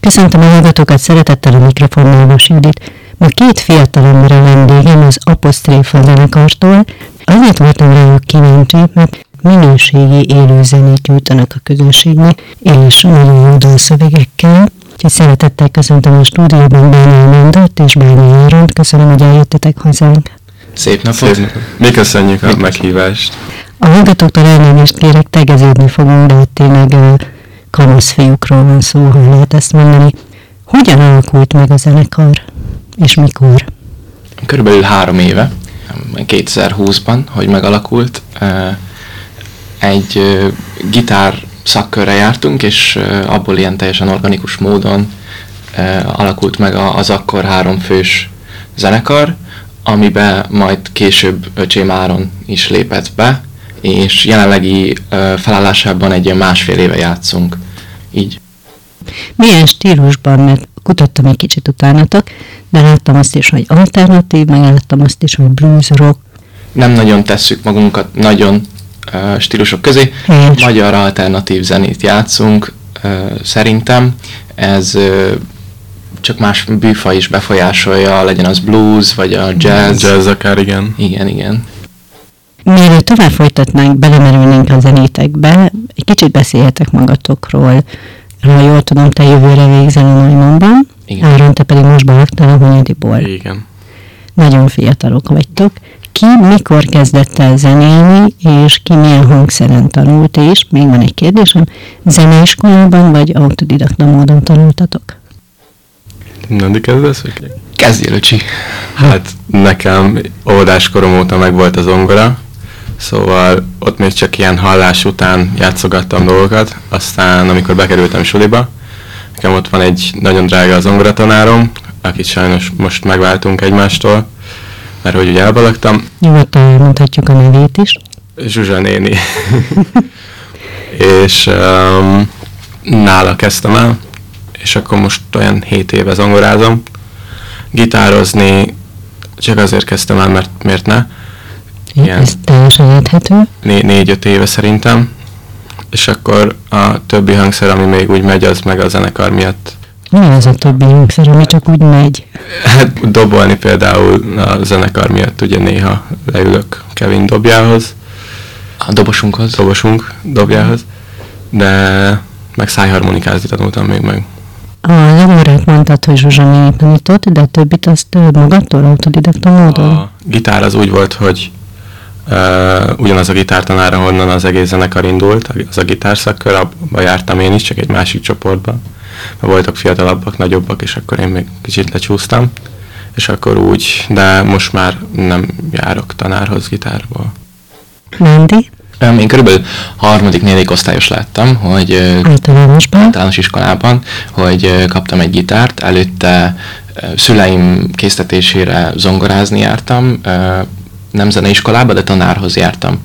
Köszöntöm a hallgatókat szeretettel a mikrofonnál Vas Judit. Ma két fiatal ember a vendégem az Apostréfa zenekartól. Azért voltam rájuk kíváncsi, mert minőségi élő zenét nyújtanak a közönségnek, és nagyon jó dalszövegekkel. Úgyhogy szeretettel köszöntöm a stúdióban Bányi Mendert és Bányi Áront. Köszönöm, hogy eljöttetek hozzánk. Szép napot! Szép. Mi köszönjük a meghívást! A hallgatóktól elnézést kérek, tegeződni fogunk, de tényleg kamasz fiúkról van szó, ha lehet ezt mondani. Hogyan alakult meg a zenekar, és mikor? Körülbelül három éve, 2020-ban, hogy megalakult. Egy gitár szakkörre jártunk, és abból ilyen teljesen organikus módon alakult meg az akkor három fős zenekar, amiben majd később Öcsém Áron is lépett be, és jelenlegi felállásában egy ilyen másfél éve játszunk. Így. Milyen stílusban, mert kutattam egy kicsit utánatok, de láttam azt is, hogy alternatív, meg láttam azt is, hogy blues, rock. Nem nagyon tesszük magunkat nagyon uh, stílusok közé. Helyes. Magyar alternatív zenét játszunk, uh, szerintem. Ez uh, csak más bűfa is befolyásolja, legyen az blues, vagy a jazz. Jazz akár, igen. Igen, igen. Mielőtt tovább folytatnánk, belemerülnénk a zenétekbe, egy kicsit beszélhetek magatokról. Ha jól tudom, te jövőre végzel a Neumann-ban, Áron, te pedig most behagytál a Hunyadiból. Igen. Nagyon fiatalok vagytok. Ki mikor kezdett el zenélni, és ki milyen hangszeren tanult, és még van egy kérdésem, zeneiskolában vagy autodidakta módon tanultatok? Nandi kezdesz? Kezdjél, öcsi. Hát nekem oldáskorom óta meg volt az ongora, Szóval ott még csak ilyen hallás után játszogattam dolgokat, aztán amikor bekerültem suliba, nekem ott van egy nagyon drága az zongoratanárom, akit sajnos most megváltunk egymástól, mert hogy ugye elbalagtam. Nyugodtan mondhatjuk a nevét is. Zsuzsa néni. és um, nála kezdtem el, és akkor most olyan 7 éve zongorázom. Gitározni csak azért kezdtem el, mert miért ne ilyen Ez teljesen érthető. Né- négy-öt éve szerintem. És akkor a többi hangszer, ami még úgy megy, az meg a zenekar miatt. Mi az a többi hangszer, ami csak úgy megy? Hát dobolni például a zenekar miatt ugye néha leülök Kevin dobjához. A dobosunkhoz? Dobosunk dobjához. De meg szájharmonikázni tanultam még meg. A legórát mondtad, hogy Zsuzsa tanított, de a többit azt magadtól autodidakta módon? A gitár az úgy volt, hogy Uh, ugyanaz a gitártanár, ahonnan az egész zenekar indult, az a gitárszakkör, abba jártam én is, csak egy másik csoportban. Mert voltak fiatalabbak, nagyobbak, és akkor én még kicsit lecsúsztam. És akkor úgy, de most már nem járok tanárhoz gitárból. Nandi? Én körülbelül harmadik, negyedik osztályos lettem, hogy általánosban. általános iskolában, hogy kaptam egy gitárt, előtte szüleim késztetésére zongorázni jártam, nem zeneiskolába, de tanárhoz jártam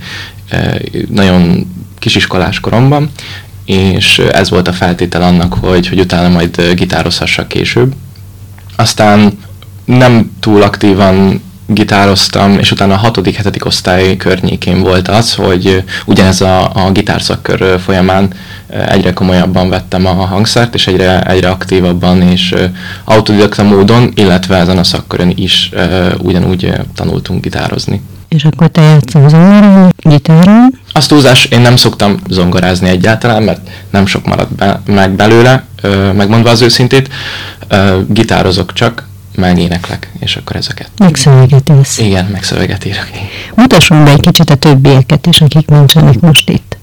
nagyon kisiskolás koromban, és ez volt a feltétel annak, hogy, hogy utána majd gitározhassak később. Aztán nem túl aktívan gitároztam, és utána a hatodik, hetedik osztály környékén volt az, hogy ugyanez a, a gitárszakkör folyamán egyre komolyabban vettem a hangszert, és egyre, egyre aktívabban és autodidakta módon, illetve ezen a szakkörön is ugyanúgy tanultunk gitározni. És akkor te játszol zongoron, gitáron? Azt túlzás, én nem szoktam zongorázni egyáltalán, mert nem sok maradt be, meg belőle, megmondva az őszintét. Gitározok csak, meg éneklek, és akkor ezeket. Meg szöveget írsz. Igen, meg szöveget írok. Mutassunk be egy kicsit a többieket is, akik nincsenek most itt.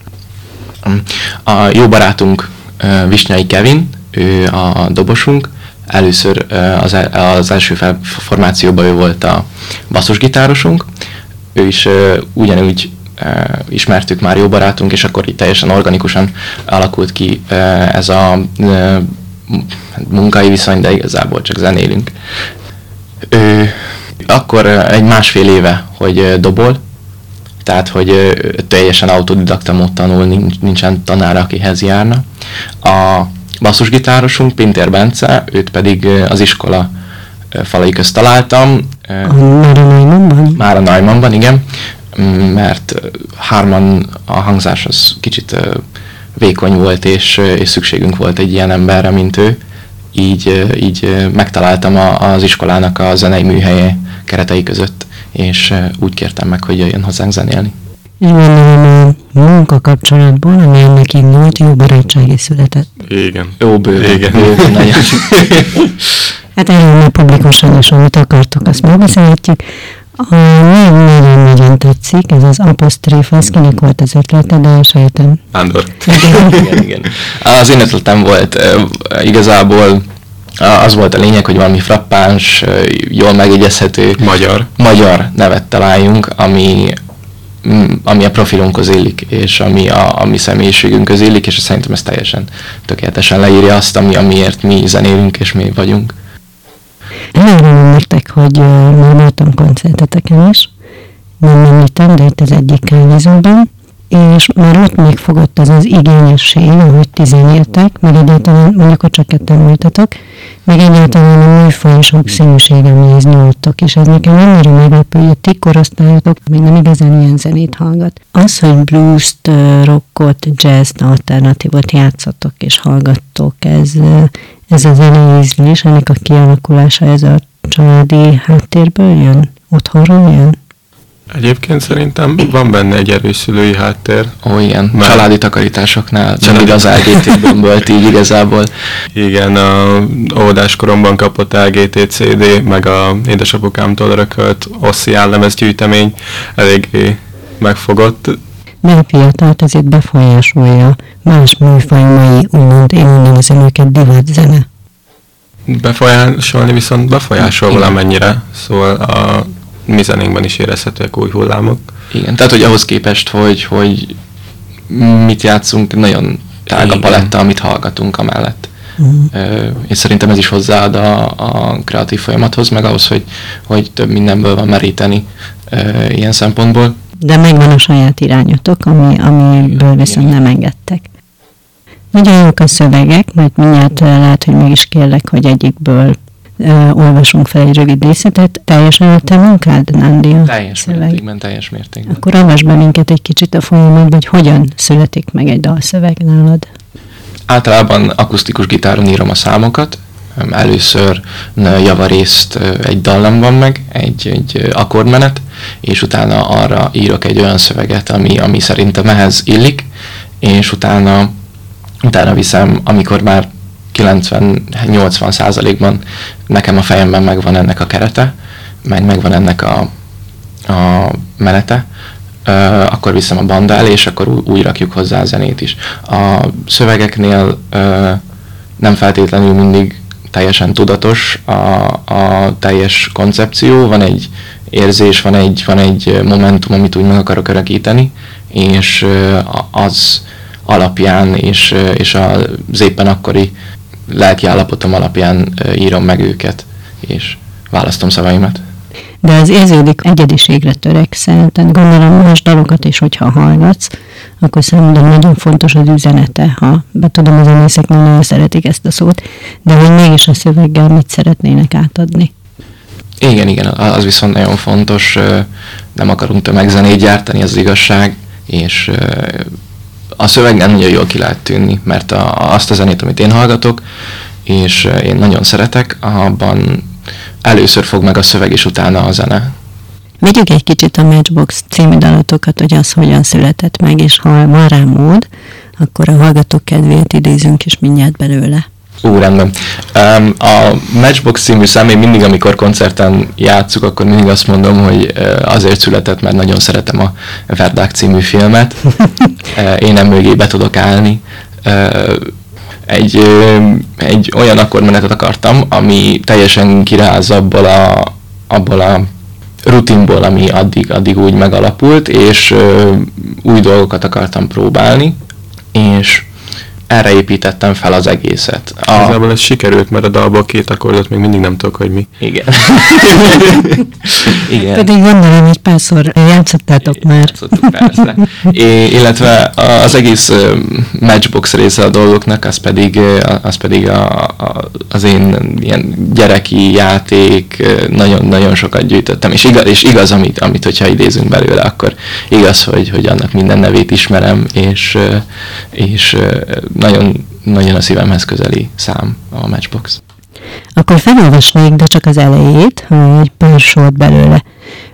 A jó barátunk Visnyai Kevin, ő a dobosunk, először az, az első formációban ő volt a basszusgitárosunk, ő is ugyanúgy ismertük már jó barátunk, és akkor itt teljesen organikusan alakult ki ez a munkai viszony, de igazából csak zenélünk. Ő akkor egy másfél éve, hogy dobol, tehát hogy teljesen autodidakta mód tanul, nincsen tanár, akihez járna. A basszusgitárosunk, Pintér Bence, őt pedig az iskola falai közt találtam. Már a Naimannban? Már a Naimannban, igen, mert hárman a hangzás az kicsit vékony volt, és, és szükségünk volt egy ilyen emberre, mint ő, így, így megtaláltam a, az iskolának a zenei műhelye keretei között, és úgy kértem meg, hogy jöjjön hozzánk zenélni. És gondolom a munka kapcsolatból, ami ennek indult, jó barátság is született. Igen. Jó bőven. Igen. Bőven, nagyon. Hát erről már publikusan is, amit akartok, azt megbeszélhetjük. A nagyon-nagyon tetszik, ez az apostréf, ez kinek volt az ötlete, de sejtem. Ándor. igen, igen. Az én ötletem volt igazából az volt a lényeg, hogy valami frappáns, jól megegyezhető Magyar. magyar nevet találjunk, ami, ami a profilunkhoz illik, és ami a, a mi személyiségünkhöz illik, és szerintem ez teljesen tökéletesen leírja azt, ami, amiért mi zenélünk, és mi vagyunk. Elárulom nektek, hogy már voltam koncerteteken is, nem említem, de itt az egyik kávézóban, és már ott megfogott az az igényesség, ahogy ti zenéltek, meg egyáltalán mondjuk, hogy csak ketten voltatok, meg egyáltalán a műfaj sokszínűség, amihez nyúltok, és ez nekem annyira meglepő, hogy a ti korosztályotok még nem igazán ilyen zenét hallgat. Az, hogy blues-t, rockot, jazz alternatívot játszatok és hallgattok, ez, ez a zenei ízlés, ennek a kialakulása, ez a családi háttérből jön? Otthonról jön? Egyébként szerintem van benne egy erős szülői háttér. Ó, igen, Már- családi takarításoknál Családi- mindig az LGT volt így igazából. Igen, a óvodáskoromban kapott LGT CD, meg a édesapukámtól örökölt Ossi állemez gyűjtemény eléggé megfogott. A fiatalt ezért befolyásolja más műfaj mai, úgymond én nevezem őket divat zene. Befolyásolni viszont befolyásol valamennyire, szóval a mi zenénkben is érezhetőek új hullámok. Igen, tehát hogy ahhoz képest, hogy, hogy mit játszunk, nagyon tág a paletta, amit hallgatunk amellett. Mhm. Ö, És szerintem ez is hozzáad a, a kreatív folyamathoz, meg ahhoz, hogy, hogy több mindenből van meríteni ö, ilyen szempontból. De megvan a saját irányotok, ami, amiből viszont nem engedtek. Nagyon jók a szövegek, mert mindjárt eh, lehet, hogy meg is kérlek, hogy egyikből uh, olvasunk fel egy rövid részletet. Teljesen a te munkád, Nandi, a Teljes szöveg? mértékben, teljes mértékben. Akkor avasd be minket egy kicsit a folyamatba, hogy hogyan születik meg egy dalszöveg nálad. Általában akusztikus gitáron írom a számokat. Először javarészt egy dallam van meg, egy, egy akkordmenet, és utána arra írok egy olyan szöveget, ami, ami szerintem ehhez illik, és utána, utána viszem, amikor már 90-80 százalékban nekem a fejemben megvan ennek a kerete, meg megvan ennek a, a menete, ö, akkor viszem a banda elé, és akkor ú- úgy rakjuk hozzá a zenét is. A szövegeknél ö, nem feltétlenül mindig teljesen tudatos a, a teljes koncepció, van egy érzés, van egy, van egy momentum, amit úgy meg akarok örökíteni, és a- az alapján és, és az éppen akkori lelki állapotom alapján írom meg őket, és választom szavaimat. De az érződik egyediségre törekszel, tehát gondolom más dalokat is, hogyha hallgatsz, akkor számomra nagyon fontos az üzenete, ha betudom, az zenészek nagyon szeretik ezt a szót, de hogy mégis a szöveggel mit szeretnének átadni. Igen, igen, az viszont nagyon fontos, nem akarunk tömegzenét gyártani, az igazság, és a szövegben nagyon jól ki lehet tűnni, mert a, azt a zenét, amit én hallgatok, és ö, én nagyon szeretek, abban először fog meg a szöveg, és utána a zene. Vegyük egy kicsit a Matchbox című dalotokat, hogy az hogyan született meg, és ha van rá mód, akkor a hallgatók kedvéért idézünk is mindjárt belőle. Ú, rendben. Um, a Matchbox című szám, én mindig, amikor koncerten játszuk, akkor mindig azt mondom, hogy azért született, mert nagyon szeretem a Verdák című filmet. Én nem mögé be tudok állni. Egy, egy olyan akkordmenetet akartam, ami teljesen kiráz abból a, abból a rutinból, ami addig, addig úgy megalapult, és új dolgokat akartam próbálni, és erre építettem fel az egészet. A, Igazából ez sikerült, mert a dalból két akkordot még mindig nem tudok, hogy mi. igen. igen. Pedig gondolom, hogy párszor játszottátok már. Játszottuk, persze. É, illetve az egész matchbox része a dolgoknak, az pedig, az pedig a, a, az én ilyen gyereki játék, nagyon-nagyon sokat gyűjtöttem, és igaz, és igaz amit, amit, hogyha idézünk belőle, akkor igaz, hogy, hogy annak minden nevét ismerem, és, és nagyon, nagyon a szívemhez közeli szám a matchbox. Akkor felolvasnék, de csak az elejét, egy pár sort belőle.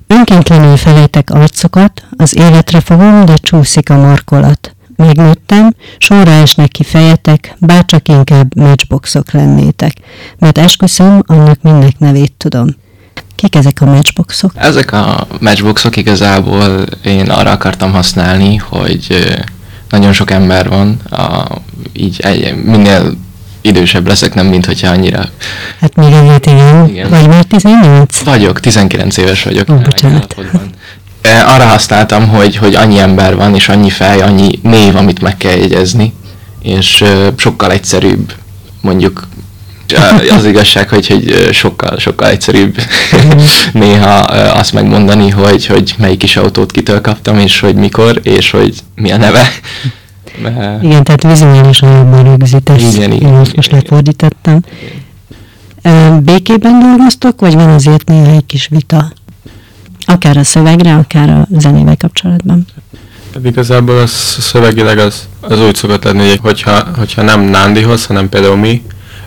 Önkéntlenül felejtek arcokat, az életre fogom, de csúszik a markolat. Megnőttem, sorra esnek ki fejetek, bárcsak inkább matchboxok lennétek, mert esküszöm, annak mindnek nevét tudom. Kik ezek a matchboxok? Ezek a matchboxok igazából én arra akartam használni, hogy nagyon sok ember van, a, így egy, minél idősebb leszek, nem mint hogyha annyira... Hát még egy igen. igen. Vagy már 18? Vagyok, 19 éves vagyok. Ó, bocsánat. Arra használtam, hogy, hogy annyi ember van, és annyi fej, annyi név, amit meg kell jegyezni, és sokkal egyszerűbb mondjuk az igazság, hogy, hogy sokkal, sokkal egyszerűbb néha azt megmondani, hogy, hogy melyik is autót kitől kaptam, és hogy mikor, és hogy mi a neve. Igen, tehát vizuálisan jobban rögzítesz. Igen, igen. Én most lefordítottam. Békében dolgoztok, vagy van azért néha egy kis vita? Akár a szövegre, akár a zenével kapcsolatban. Hát igazából az szövegileg az, az úgy szokott lenni, hogyha, hogyha nem Nándihoz, hanem például mi,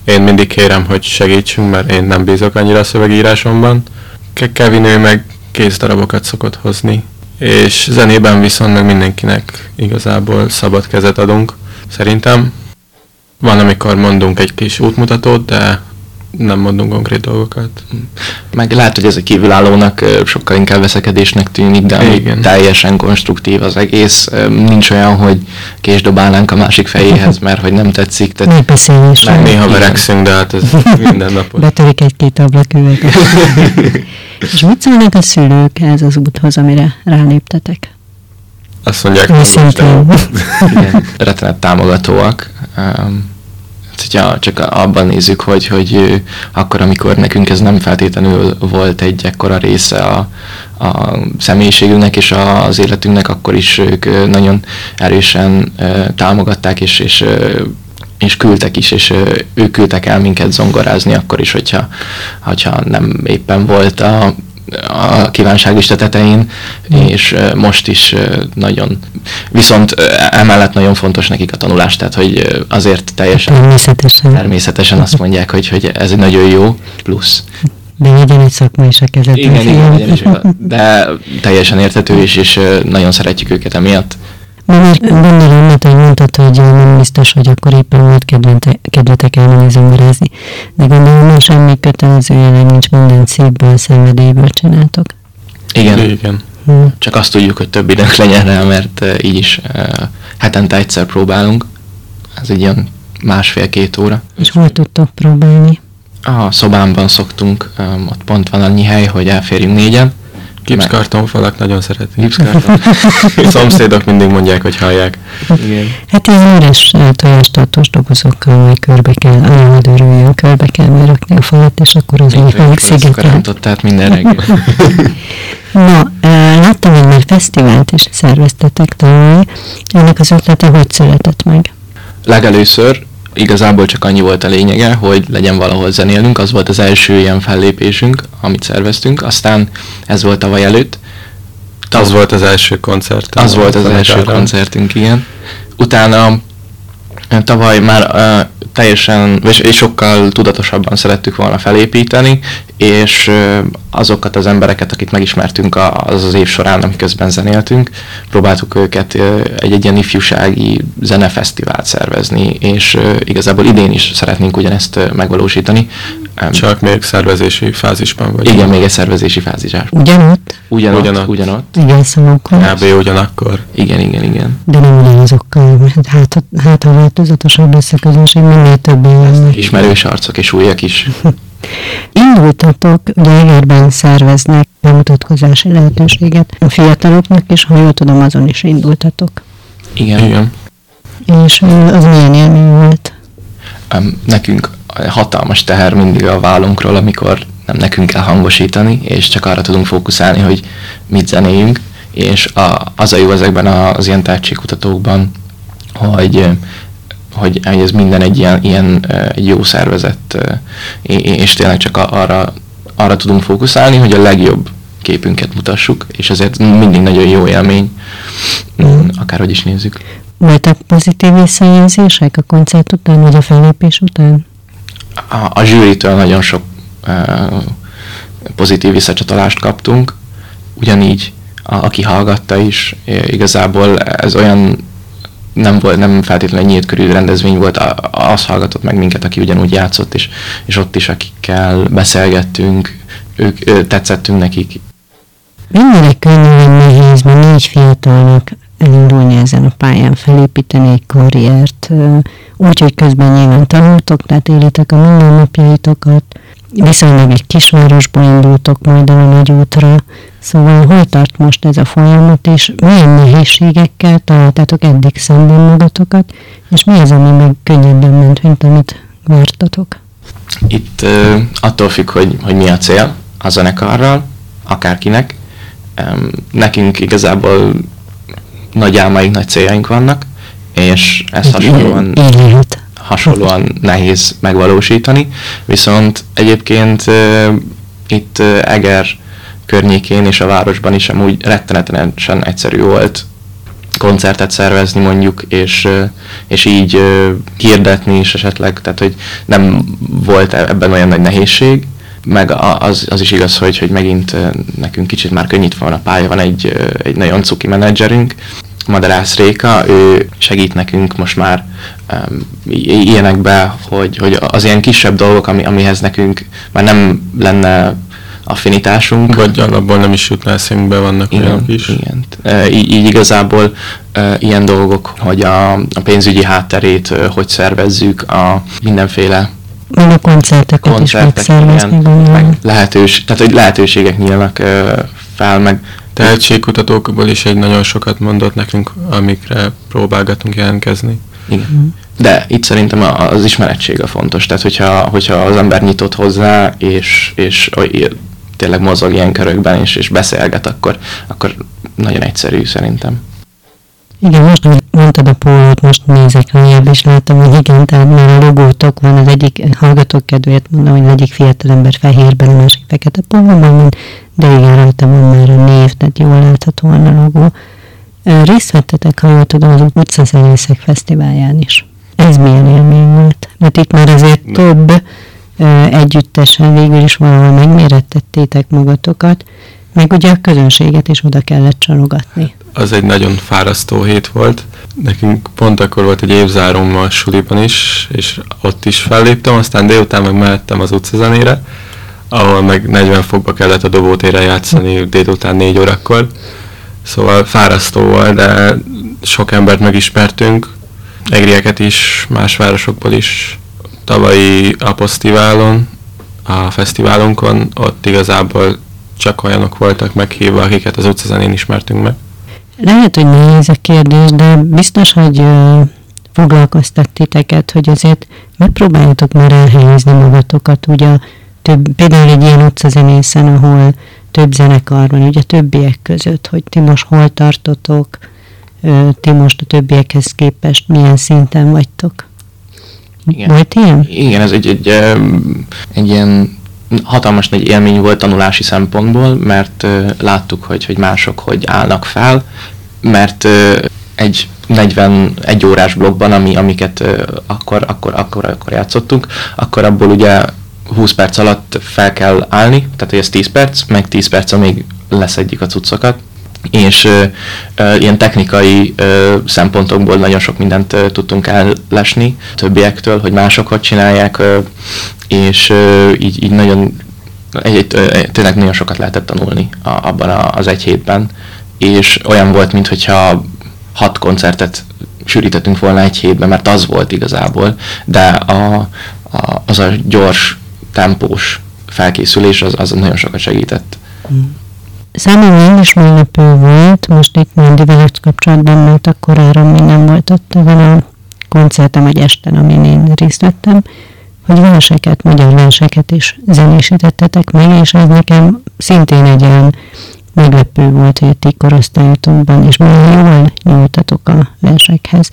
én mindig kérem, hogy segítsünk, mert én nem bízok annyira a szövegírásomban. Kevin ő meg kész darabokat szokott hozni, és zenében viszont meg mindenkinek igazából szabad kezet adunk, szerintem. Van, amikor mondunk egy kis útmutatót, de nem mondunk konkrét dolgokat. Meg lehet, hogy ez a kívülállónak sokkal inkább veszekedésnek tűnik, de Igen. teljesen konstruktív az egész. Nincs olyan, hogy késdobálnánk a másik fejéhez, mert hogy nem tetszik. Tehát Megbeszélés. Meg néha verekszünk, de hát ez minden nap. Betörik egy-két ablaküveg. És mit szólnak a szülők ez az úthoz, amire ráléptetek? Azt mondják, hogy rettenet támogatóak. Um, hogyha csak abban nézzük, hogy, hogy akkor, amikor nekünk ez nem feltétlenül volt egy ekkora része a, a személyiségünknek és az életünknek, akkor is ők nagyon erősen támogatták, és, és és küldtek is, és ők küldtek el minket zongorázni akkor is, hogyha, hogyha nem éppen volt a, a kívánságlista tetején, és most is nagyon, viszont emellett nagyon fontos nekik a tanulás, tehát hogy azért teljesen természetesen, természetesen azt mondják, hogy, hogy ez egy nagyon jó plusz. De legyen egy szakma is a kezedben. Igen, igen, igen, de teljesen értető is, és nagyon szeretjük őket emiatt. Mert gondolom, mert hogy mondtad, hogy nem biztos, hogy akkor éppen volt kedvetek elmenni zongorázni. De gondolom, hogy semmi kötelező jelen nincs, minden szívből, szenvedélyből csináltok. Igen. Igen. Hm. Csak azt tudjuk, hogy több időnk legyen rá, mert így is uh, hetente egyszer próbálunk. Ez egy ilyen másfél-két óra. És hol tudtok próbálni? A szobámban szoktunk, um, ott pont van annyi hely, hogy elférjünk négyen Gipszkartonfalak nagyon szeretik. Gipszkarton. Szomszédok mindig mondják, hogy hallják. Igen. Hát ilyen üres tojástartós dobozokkal majd körbe kell, a örüljön, körbe kell majd rakni a falat, és akkor az úgy meg szigetel. tehát minden reggel. Na, láttam, hogy már fesztivált is szerveztetek tavaly. Ennek az ötlete hogy született meg? Legelőször igazából csak annyi volt a lényege, hogy legyen valahol zenélnünk, az volt az első ilyen fellépésünk, amit szerveztünk, aztán ez volt tavaly előtt. Tav- az volt az első koncert. Az volt az első koncertünk, igen. Utána tavaly már uh, teljesen, és, és sokkal tudatosabban szerettük volna felépíteni, és azokat az embereket, akit megismertünk az az év során, amiközben zenéltünk, próbáltuk őket egy, egy ilyen ifjúsági zenefesztivált szervezni, és igazából idén is szeretnénk ugyanezt megvalósítani. Csak még szervezési fázisban vagy? Igen, még egy szervezési fázisban. Ugyanott? Ugyanott, ugyanott. ugyanott. Igen, szóval Kb. ugyanakkor. Igen, igen, igen. De nem ugyanazokkal, mert hát, hát a változatosabb lesz a közönség, minél több jönnek. Ismerős arcok és újak is. Indultatok, ugye Egerben szerveznek bemutatkozási lehetőséget a fiataloknak, és ha jól tudom, azon is indultatok. Igen. Igen. És az milyen élmény volt? Nekünk hatalmas teher mindig a vállunkról, amikor nem nekünk kell hangosítani, és csak arra tudunk fókuszálni, hogy mit zenéljünk, és a, az a jó ezekben az ilyen tehetségkutatókban, hogy, hogy ez minden egy ilyen, ilyen egy jó szervezet, és tényleg csak arra, arra tudunk fókuszálni, hogy a legjobb képünket mutassuk, és ezért mindig nagyon jó élmény, mm. akárhogy is nézzük. Voltak pozitív visszajelzések a koncert után, vagy a fellépés után? A, a zsűritől nagyon sok uh, pozitív visszacsatolást kaptunk, ugyanígy a, aki hallgatta is, igazából ez olyan nem volt, nem feltétlenül egy nyílt körű rendezvény volt, az hallgatott meg minket, aki ugyanúgy játszott, és, és ott is, akikkel beszélgettünk, ők, ő, tetszettünk nekik. Mennyire könnyű vagy nehéz, mert négy fiatalnak elindulni ezen a pályán, felépíteni egy karriert, úgy, hogy közben nyilván tanultok, tehát élitek a mindennapjaitokat, viszonylag egy kisvárosból indultok majd a nagy útra, szóval hol tart most ez a folyamat, és milyen nehézségekkel találtátok eddig szemben magatokat, és mi az, ami meg könnyebben ment, mint amit vártatok? Itt uh, attól függ, hogy, hogy mi a cél a zenekarral, akárkinek. Um, nekünk igazából nagy álmaink, nagy céljaink vannak, és ez hasonlóan, hasonlóan nehéz megvalósítani, viszont egyébként itt Eger környékén és a városban is amúgy rettenetesen egyszerű volt koncertet szervezni mondjuk, és, és így hirdetni is esetleg, tehát hogy nem volt e-, ebben olyan nagy nehézség, meg az, az is igaz, hogy, hogy megint nekünk kicsit már könnyítve van a pálya, van egy, egy nagyon cuki menedzserünk, Madarász Réka, ő segít nekünk most már um, ilyenekbe, hogy, hogy az ilyen kisebb dolgok, ami, amihez nekünk már nem lenne affinitásunk. Vagy alapból nem is jutna eszünkbe, vannak igen, olyanok is. Igen. E, így, így igazából e, ilyen dolgok, hogy a, a pénzügyi hátterét e, hogy szervezzük, a mindenféle meg a koncerteket, koncertek, is megszervezni, meg lehetős, tehát hogy lehetőségek nyílnak fel, meg tehetségkutatókból is egy nagyon sokat mondott nekünk, amikre próbálgatunk jelentkezni. Igen. Mm. De itt szerintem az ismerettség a fontos. Tehát, hogyha, hogyha az ember nyitott hozzá, és, és tényleg mozog ilyen körökben, és, és beszélget, akkor, akkor nagyon egyszerű szerintem. Igen, most mondtad a pólót, most nézek rájább, és látom, hogy igen, tehát már a logótok van, az egyik hallgatók kedvéért mondom, hogy az egyik fiatalember fehérben, a másik fekete pólóban de igen, rajta van már a név, tehát jól láthatóan a logó. Részt vettetek, ha jól tudom, az utcazenészek fesztiválján is. Ez milyen élmény volt? Mert itt már azért több együttesen végül is valahol megmérettettétek magatokat, meg ugye a közönséget is oda kellett csalogatni. Az egy nagyon fárasztó hét volt. Nekünk pont akkor volt egy évzárom a suliban is, és ott is felléptem, aztán délután meg mehettem az utcazenére, ahol meg 40 fokba kellett a dobótére játszani délután 4 órakor. Szóval fárasztó volt, de sok embert megismertünk, egrieket is, más városokból is. Tavalyi Aposztiválon, a fesztiválunkon, ott igazából csak olyanok voltak meghívva, akiket az utcazenén ismertünk meg. Lehet, hogy nehéz a kérdés, de biztos, hogy foglalkoztat titeket, hogy azért megpróbáljátok már elhelyezni magatokat, ugye több, például egy ilyen utcazenészen, ahol több zenekar van, ugye többiek között, hogy ti most hol tartotok, ti most a többiekhez képest milyen szinten vagytok? Igen. Volt ilyen? Igen, ez egy, egy, egy ilyen hatalmas nagy élmény volt tanulási szempontból, mert láttuk, hogy, hogy mások hogy állnak fel, mert egy 41 órás blogban, ami, amiket akkor, akkor, akkor, akkor játszottunk, akkor abból ugye 20 perc alatt fel kell állni, tehát hogy ez 10 perc, meg 10 perc, amíg leszedjük a cuccokat, és ö, ö, ilyen technikai ö, szempontokból nagyon sok mindent ö, tudtunk ellesni többiektől, hogy mások hogy csinálják, ö, és így, így nagyon egy, egy, tényleg nagyon sokat lehetett tanulni a, abban a, az egy hétben, és olyan volt, mintha hat koncertet sűrítettünk volna egy hétben, mert az volt igazából, de a, a, az a gyors, tempós felkészülés az, az nagyon sokat segített. Mm. Számomra én is meglepő volt, most itt Mandi veled kapcsolatban, mert akkor arra még nem volt ott ezen a koncertem, vagy esten, amin én részt vettem, hogy verseket, magyar verseket is zenésítettetek meg, és ez nekem szintén egy olyan meglepő volt, hogy a ti korosztályotokban, és milyen jól nyújtatok a versekhez.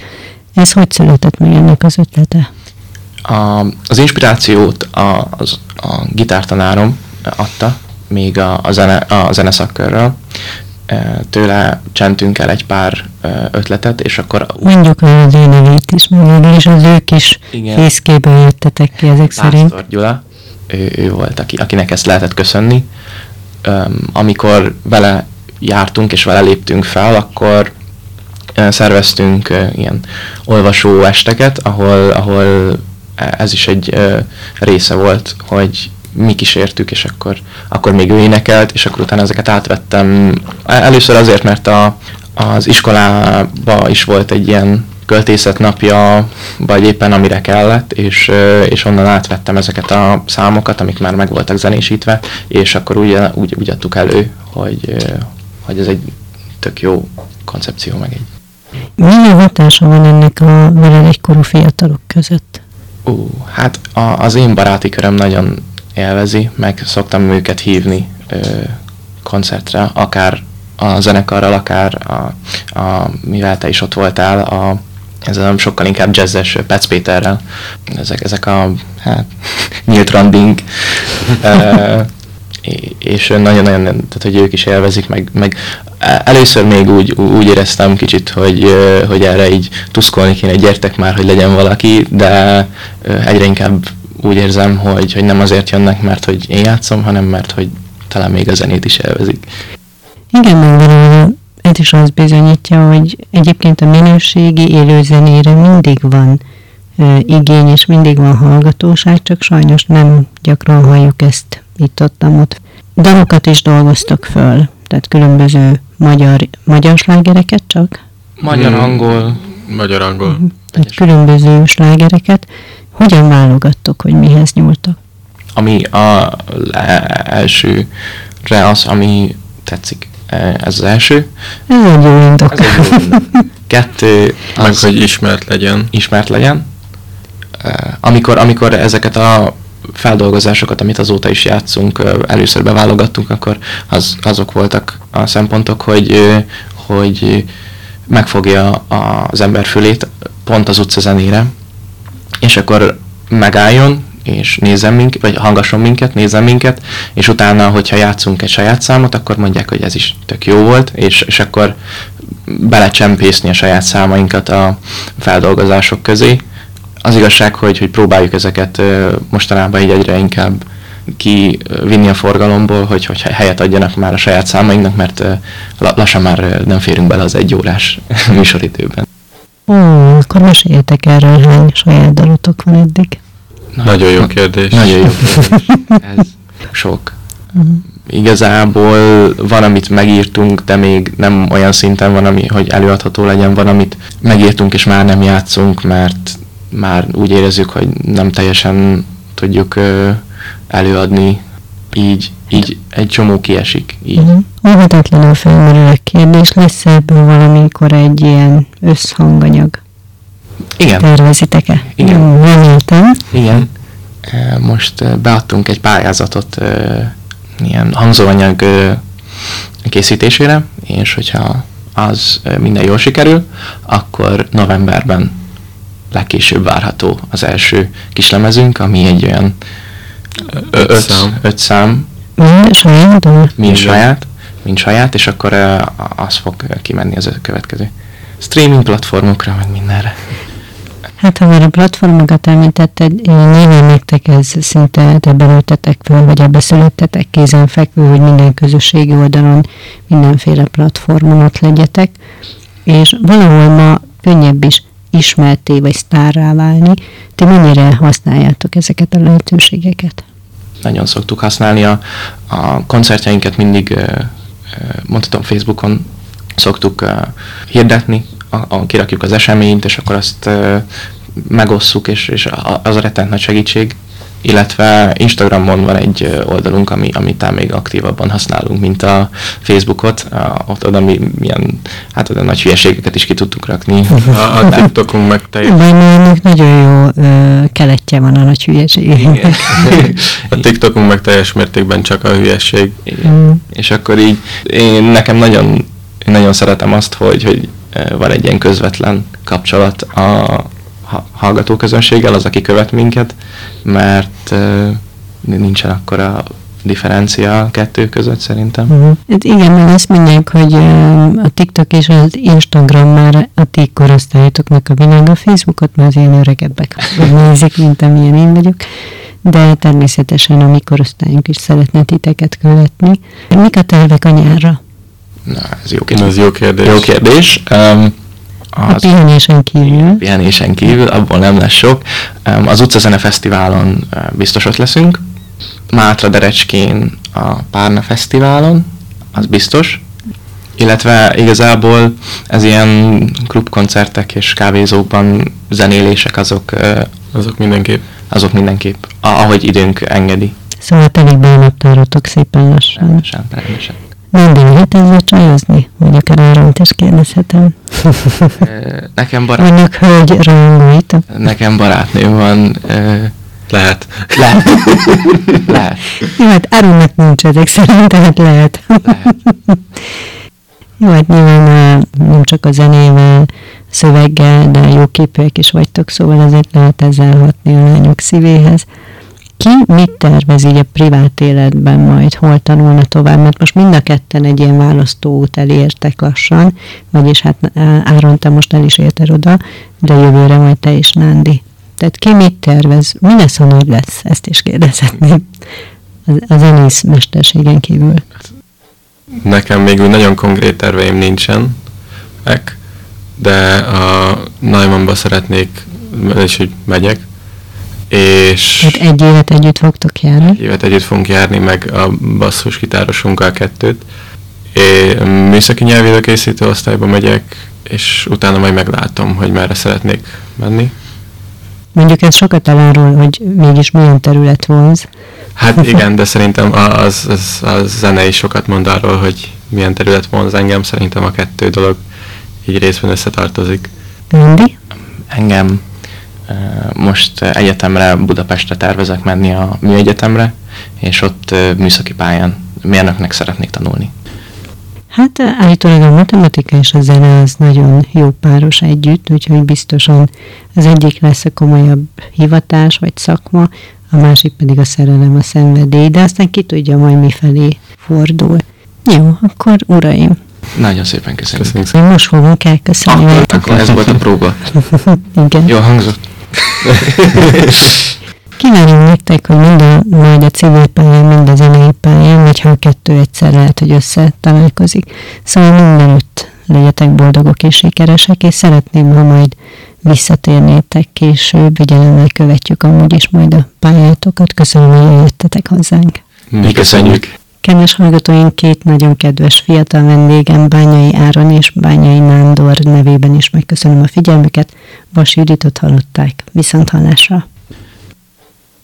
Ez hogy született meg ennek az ötlete? A, az inspirációt a, az, a gitártanárom adta, még a, a, zene, a zeneszakörről. Tőle csentünk el egy pár ötletet, és akkor... Mondjuk le az ő nevét is, mert is az ők is fészkéből jöttetek ki ezek Pásztor szerint. Gyula, ő, ő volt, aki, akinek ezt lehetett köszönni. Amikor vele jártunk és vele léptünk fel, akkor szerveztünk ilyen olvasó esteket, ahol, ahol ez is egy része volt, hogy mi kísértük, és akkor, akkor még ő énekelt, és akkor utána ezeket átvettem. Először azért, mert a, az iskolába is volt egy ilyen költészet napja, vagy éppen amire kellett, és, és onnan átvettem ezeket a számokat, amik már meg voltak zenésítve, és akkor úgy, úgy, úgy adtuk elő, hogy, hogy ez egy tök jó koncepció, meg egy. Milyen hatása van ennek a veled egykorú fiatalok között? Ú, hát a, az én baráti köröm nagyon élvezi, meg szoktam őket hívni ö, koncertre, akár a zenekarral, akár a, a, mivel te is ott voltál, a, ez a sokkal inkább jazzes Petsz Péterrel. Ezek, ezek a hát, nyílt randing. és nagyon-nagyon, tehát hogy ők is élvezik, meg, meg először még úgy, úgy éreztem kicsit, hogy, hogy erre így tuszkolni kéne, gyertek már, hogy legyen valaki, de egyre inkább úgy érzem, hogy, hogy nem azért jönnek, mert hogy én játszom, hanem mert hogy talán még a zenét is élvezik. Igen, meg ez is azt bizonyítja, hogy egyébként a minőségi élőzenére mindig van uh, igény, és mindig van hallgatóság, csak sajnos nem gyakran halljuk ezt itt-ott, ott. Dalokat is dolgoztak föl, tehát különböző magyar, magyar slágereket csak? Magyar, hmm. angol. Magyar, angol. Uh-huh. Tehát különböző slágereket. Hogyan válogattok, hogy mihez nyúltak? Ami a elsőre az, ami tetszik. Ez az első. Ez egy jó indok. Ez egy jó indok. Kettő. Az Meg, hogy ismert legyen. Ismert legyen. Amikor, amikor ezeket a feldolgozásokat, amit azóta is játszunk, először beválogattunk, akkor az, azok voltak a szempontok, hogy, hogy megfogja az ember fülét pont az utca zenére, és akkor megálljon, és nézem minket, vagy hangasson minket, nézem minket, és utána, hogyha játszunk egy saját számot, akkor mondják, hogy ez is tök jó volt, és, és akkor belecsempészni a saját számainkat a feldolgozások közé, az igazság, hogy, hogy próbáljuk ezeket mostanában így egyre inkább kivinni a forgalomból, hogy, hogy helyet adjanak már a saját számainknak, mert lassan már nem férünk bele az egy órás műsoridőben. Ó, akkor meséljetek erről, hogy hány saját dalotok van eddig. Nagyon, nagyon jó kérdés. Nagyon jó kérdés. Ez sok. Uh-huh. Igazából van, amit megírtunk, de még nem olyan szinten van, ami, hogy előadható legyen, van, amit megírtunk és már nem játszunk, mert már úgy érezzük, hogy nem teljesen tudjuk előadni, így, így egy csomó kiesik. Így. Uh-huh. Óhatatlanul felmerül a kérdés, lesz ebből valamikor egy ilyen összhanganyag? Igen. Tervezitek-e? Igen. Reméltem. Igen. Most beadtunk egy pályázatot ilyen hangzóanyag készítésére, és hogyha az minden jól sikerül, akkor novemberben legkésőbb várható az első kislemezünk, ami egy olyan öt, öt szám. Öt szám. Mind saját? Mind saját, mind saját, és akkor uh, az fog kimenni az a következő. Streaming platformokra, meg mindenre. Hát ha már a platformokat említetted, nyilván nektek ez szinte ebben ültetek föl, vagy ebbe születtetek kézenfekvő, hogy minden közösségi oldalon, mindenféle platformon ott legyetek, és valahol ma könnyebb is ismerté vagy sztárrá válni. Ti mennyire használjátok ezeket a lehetőségeket? Nagyon szoktuk használni a, a koncertjeinket mindig, mondhatom Facebookon szoktuk hirdetni, a, kirakjuk az eseményt, és akkor azt megosszuk, és, és az a rettent nagy segítség illetve Instagramon van egy oldalunk, ami, amit még aktívabban használunk, mint a Facebookot, ott oda mi milyen, hát oda nagy hülyeségeket is ki tudtunk rakni. A, a TikTokunk meg teljesen. Bajnálnak nagyon jó ö, keletje van a nagy hülyeség. a TikTokunk meg teljes mértékben csak a hülyeség. Mm. És akkor így én nekem nagyon, nagyon szeretem azt, hogy, hogy van egy ilyen közvetlen kapcsolat a, hallgatóközönséggel, az, aki követ minket, mert uh, nincsen akkora differencia a kettő között szerintem. Uh-huh. Hát igen, mert azt mondják, hogy a TikTok és az Instagram már a ti korosztályotoknak a világ, a Facebookot már az ilyen öregebbek nézik, mint amilyen én vagyok de természetesen a mi korosztályunk is szeretne titeket követni. Mik a tervek a nyárra? Na, ez jó kérdés. Ez jó kérdés. Jó kérdés. Um, az, a pihenésen kívül. Pihenésen kívül, abból nem lesz sok. Az Utcazene Fesztiválon uh, biztos ott leszünk. Mátra Derecskén a Párna Fesztiválon, az biztos. Illetve igazából ez ilyen klubkoncertek és kávézókban zenélések azok... Uh, azok mindenképp. Azok mindenképp, ahogy időnk engedi. Szóval telik be a naptáratok szépen lassan. Rendesen, rendesen. Mindig lehet ezzel csajozni? Vagy akár Áront is kérdezhetem. Nekem barát... Vannak hölgy rajongóitok? Nekem barátnőm van. Lehet. Lehet. lehet. Jó, hát Áronnak nincs ezek szerint, tehát lehet. lehet. Jó, hát nyilván nem csak a zenével, szöveggel, de jó képűek is vagytok, szóval azért lehet ezzel hatni a lányok szívéhez. Ki mit tervez így a privát életben majd, hol tanulna tovább? Mert most mind a ketten egy ilyen választóút elértek lassan, vagyis hát Áron, te most el is érted oda, de jövőre majd te is, Nándi. Tehát ki mit tervez? Mi lesz, ha nagy lesz? Ezt is kérdezhetném. A zenész mesterségen kívül. Nekem még úgy nagyon konkrét terveim nincsen, de a Naimamba szeretnék, és hogy megyek, és... Hát egy évet együtt fogtok járni? Egy évet együtt fogunk járni, meg a basszus gitárosunkkal kettőt. Én műszaki nyelvi készítő osztályba megyek, és utána majd meglátom, hogy merre szeretnék menni. Mondjuk ez sokat arról, hogy mégis milyen terület vonz. Hát igen, de szerintem az, az, az zene is sokat mond arról, hogy milyen terület vonz engem. Szerintem a kettő dolog így részben összetartozik. Mindig? Engem most egyetemre, Budapestre tervezek menni a műegyetemre, és ott műszaki pályán mérnöknek szeretnék tanulni. Hát állítólag a matematika és a zene az nagyon jó páros együtt, úgyhogy biztosan az egyik lesz a komolyabb hivatás vagy szakma, a másik pedig a szerelem, a szenvedély, de aztán ki tudja majd mifelé fordul. Jó, akkor uraim, nagyon szépen köszönjük. köszönjük. Most fogunk elköszönni. Akkor, akkor ez volt a próba. Igen. Jó hangzott. Kívánom nektek, hogy mind a, majd a civil pályán, mind a zenei pályán, vagy ha a kettő egyszer lehet, hogy össze találkozik. Szóval mindenütt legyetek boldogok és sikeresek, és szeretném, ha majd visszatérnétek később, figyelemmel követjük amúgy is majd a pályátokat. Köszönöm, hogy eljöttetek hozzánk. Mi köszönjük. Kedves hallgatóink, két nagyon kedves fiatal vendégem, Bányai Áron és Bányai Nándor nevében is megköszönöm a figyelmüket. Vas Juditot hallották. Viszont hallásra!